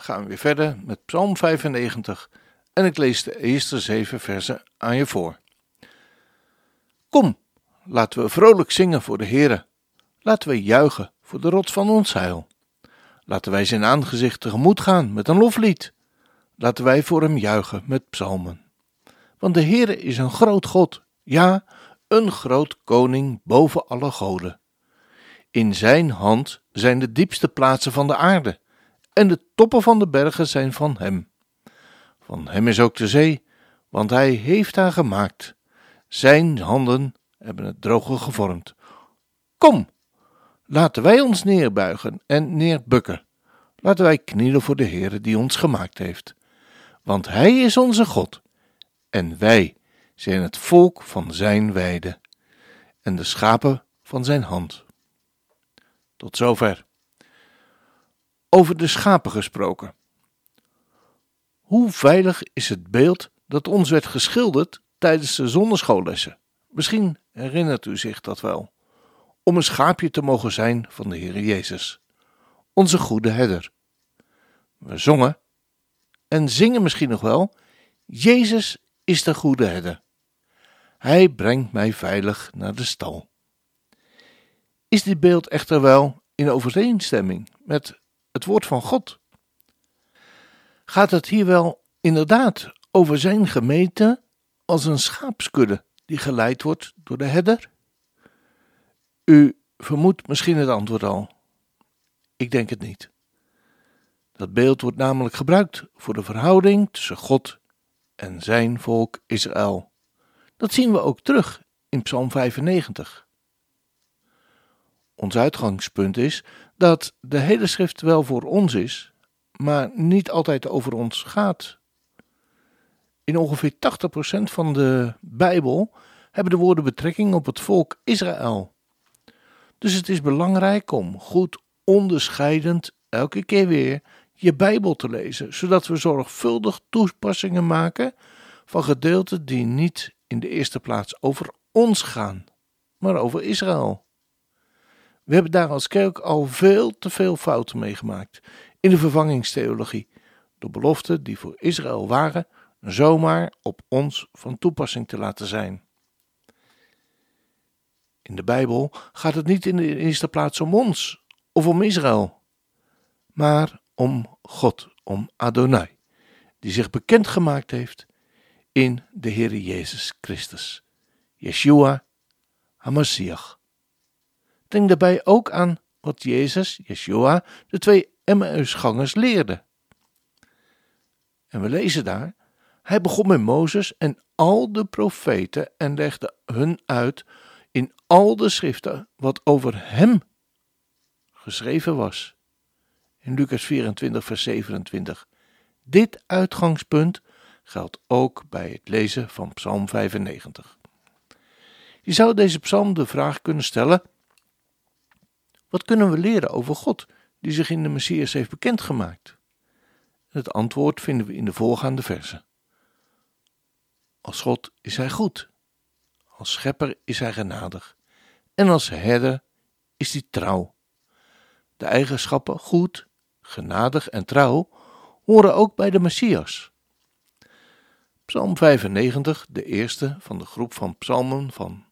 gaan we weer verder met Psalm 95 en ik lees de eerste zeven versen aan je voor. Kom, laten we vrolijk zingen voor de Heere. Laten we juichen voor de rots van ons heil. Laten wij zijn aangezicht tegemoet gaan met een loflied. Laten wij voor hem juichen met psalmen. Want de Heere is een groot God, ja, een groot koning boven alle goden. In zijn hand zijn de diepste plaatsen van de aarde en de toppen van de bergen zijn van hem. Van hem is ook de zee, want hij heeft haar gemaakt. Zijn handen hebben het droge gevormd. Kom, laten wij ons neerbuigen en neerbukken. Laten wij knielen voor de Heere die ons gemaakt heeft. Want hij is onze God, en wij zijn het volk van zijn weide, en de schapen van zijn hand. Tot zover. Over de schapen gesproken. Hoe veilig is het beeld dat ons werd geschilderd tijdens de zonneschoollessen? Misschien herinnert u zich dat wel. Om een schaapje te mogen zijn van de Heer Jezus, onze goede herder. We zongen en zingen misschien nog wel: Jezus is de goede herder. Hij brengt mij veilig naar de stal. Is dit beeld echter wel in overeenstemming met het woord van God. Gaat het hier wel inderdaad over zijn gemeente als een schaapskudde die geleid wordt door de herder? U vermoedt misschien het antwoord al. Ik denk het niet. Dat beeld wordt namelijk gebruikt voor de verhouding tussen God en zijn volk Israël. Dat zien we ook terug in Psalm 95. Ons uitgangspunt is dat de hele schrift wel voor ons is, maar niet altijd over ons gaat. In ongeveer 80% van de Bijbel hebben de woorden betrekking op het volk Israël. Dus het is belangrijk om goed onderscheidend elke keer weer je Bijbel te lezen, zodat we zorgvuldig toepassingen maken van gedeelten die niet in de eerste plaats over ons gaan, maar over Israël. We hebben daar als kerk al veel te veel fouten meegemaakt in de vervangingstheologie, door beloften die voor Israël waren, zomaar op ons van toepassing te laten zijn. In de Bijbel gaat het niet in de eerste plaats om ons of om Israël, maar om God, om Adonai, die zich bekendgemaakt heeft in de Heer Jezus Christus, Yeshua HaMashiach. Denk daarbij ook aan wat Jezus, Yeshua, de twee Emmausgangers leerde. En we lezen daar, hij begon met Mozes en al de profeten en legde hun uit in al de schriften wat over hem geschreven was. In Lucas 24, vers 27. Dit uitgangspunt geldt ook bij het lezen van Psalm 95. Je zou deze psalm de vraag kunnen stellen wat kunnen we leren over God, die zich in de Messias heeft bekendgemaakt? Het antwoord vinden we in de voorgaande versen. Als God is Hij goed, als schepper is Hij genadig en als herder is Hij trouw. De eigenschappen goed, genadig en trouw horen ook bij de Messias. Psalm 95, de eerste van de groep van psalmen van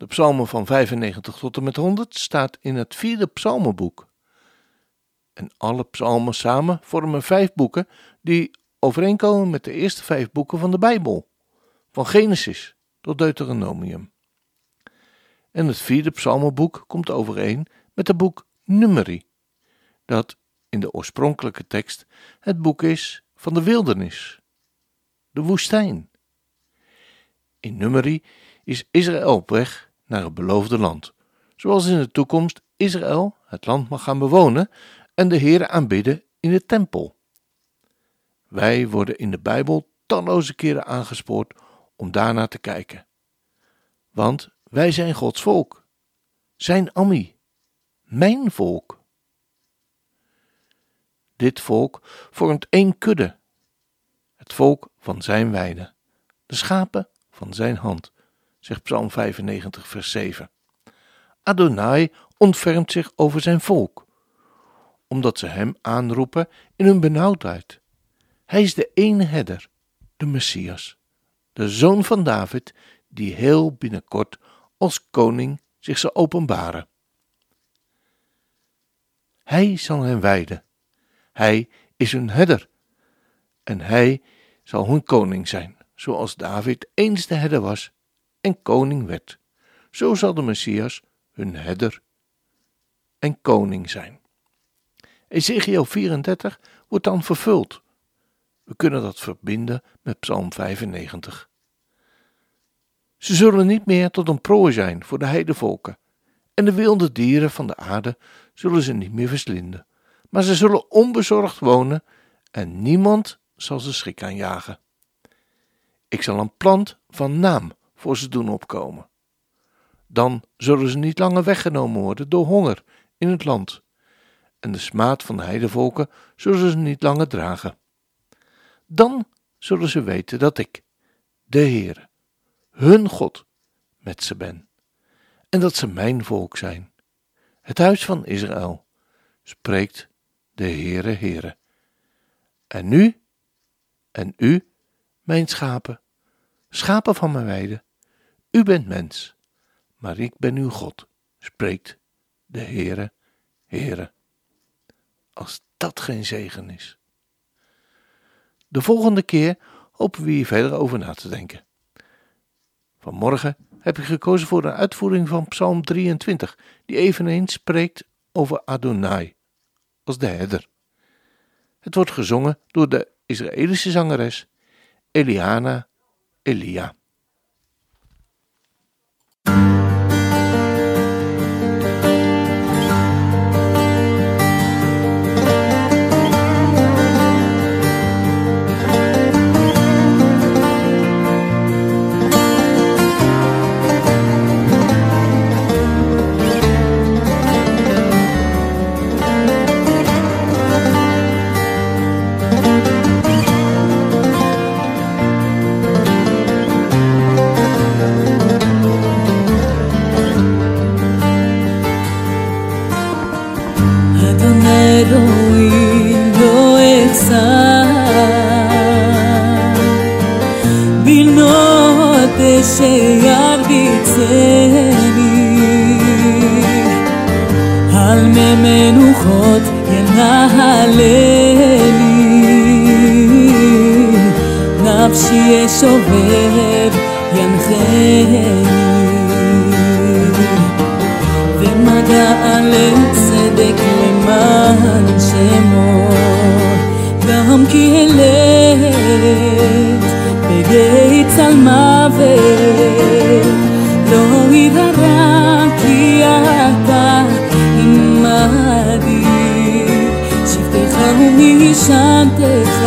de psalmen van 95 tot en met 100 staat in het vierde psalmenboek. En alle psalmen samen vormen vijf boeken die overeenkomen met de eerste vijf boeken van de Bijbel, van Genesis tot Deuteronomium. En het vierde psalmenboek komt overeen met het boek Numeri, dat in de oorspronkelijke tekst het boek is van de wildernis, de woestijn. In Numeri is Israël op weg naar het beloofde land, zoals in de toekomst Israël het land mag gaan bewonen en de Heer aanbidden in de tempel. Wij worden in de Bijbel talloze keren aangespoord om daarnaar te kijken. Want wij zijn Gods volk, zijn Ammi, mijn volk. Dit volk vormt één kudde, het volk van zijn weide, de schapen van zijn hand, zegt Psalm 95, vers 7. Adonai ontfermt zich over zijn volk, omdat ze hem aanroepen in hun benauwdheid. Hij is de ene herder, de Messias, de zoon van David, die heel binnenkort als koning zich zal openbaren. Hij zal hen wijden. Hij is hun herder. En hij zal hun koning zijn, zoals David eens de herder was en koning werd. Zo zal de Messias hun herder en koning zijn. Ezekiel 34 wordt dan vervuld. We kunnen dat verbinden met Psalm 95. Ze zullen niet meer tot een prooi zijn voor de heidevolken, en de wilde dieren van de aarde zullen ze niet meer verslinden, maar ze zullen onbezorgd wonen en niemand zal ze schrik aanjagen. Ik zal een plant van naam voor ze doen opkomen. Dan zullen ze niet langer weggenomen worden door honger in het land, en de smaad van de heidevolken zullen ze niet langer dragen. Dan zullen ze weten dat ik, de Heere, hun God, met ze ben, en dat ze mijn volk zijn. Het huis van Israël, spreekt de Heere, Heere. En nu, en u, mijn schapen, schapen van mijn weide, u bent mens, maar ik ben uw God, spreekt de Heere, Heere. Als dat geen zegen is. De volgende keer hopen we hier verder over na te denken. Vanmorgen heb ik gekozen voor een uitvoering van Psalm 23, die eveneens spreekt over Adonai, als de herder. Het wordt gezongen door de Israëlische zangeres Eliana Elia. מנוחות ינהלני נפשי ישובב ינחני ומגע לצדק למען שמו גם כי אלך בגיא צל מוות לא ירא ענתך,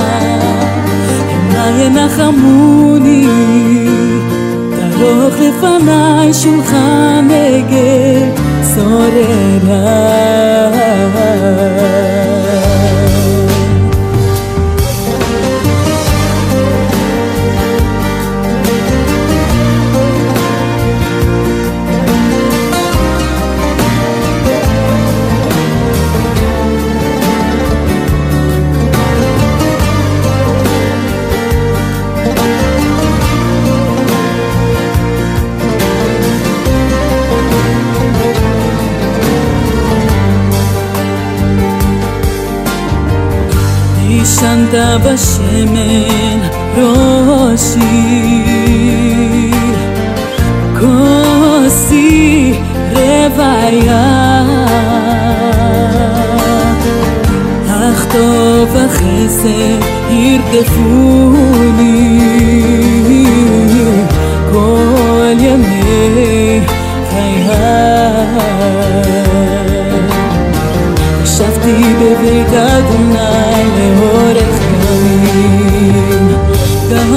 אולי ינחמוני, תערוך לפניי שולחן עגל סוררה. σαν τα βασεμένα ρόσιρ Κόσι ρε βαϊά Αχ το βαχέσε ήρτε φούνι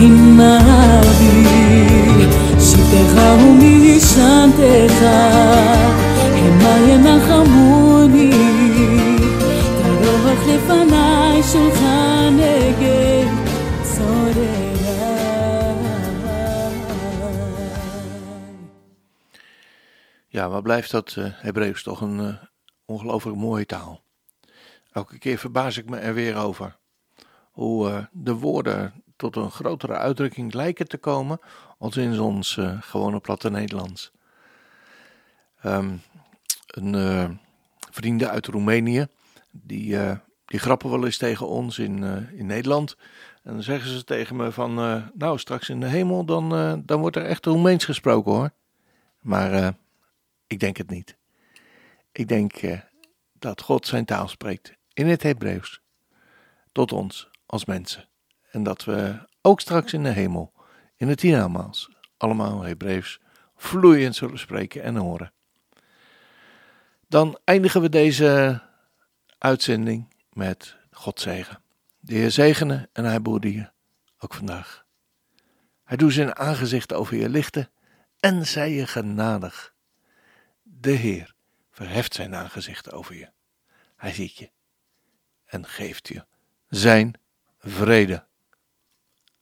עמדי שבטך ומשענתך המה ינחמוני תערוך לפניי שולחן נגד צוררה Ja, wat blijft dat eh Hebreeuws toch een eh, ongelooflijk mooie taal. Elke keer verbaas ik me er weer over. Hoe eh, de woorden tot een grotere uitdrukking lijken te komen als in ons eh, gewone platte Nederlands. Ehm, een eh, vrienden uit Roemenië, die, eh, die grappen wel eens tegen ons in, in Nederland. En dan zeggen ze tegen me van, nou straks in de hemel, dan, dan wordt er echt Roemeens gesproken hoor. Maar ik denk het niet. Ik denk dat God zijn taal spreekt in het Hebreeuws tot ons als mensen. En dat we ook straks in de hemel, in het hiernamaals, allemaal Hebreeuws vloeiend zullen spreken en horen. Dan eindigen we deze uitzending met God zegen. De Heer zegene en hij behoede je, ook vandaag. Hij doet zijn aangezicht over je lichten en zij je genadig. De Heer verheft zijn aangezicht over je. Hij ziet je en geeft je zijn vrede.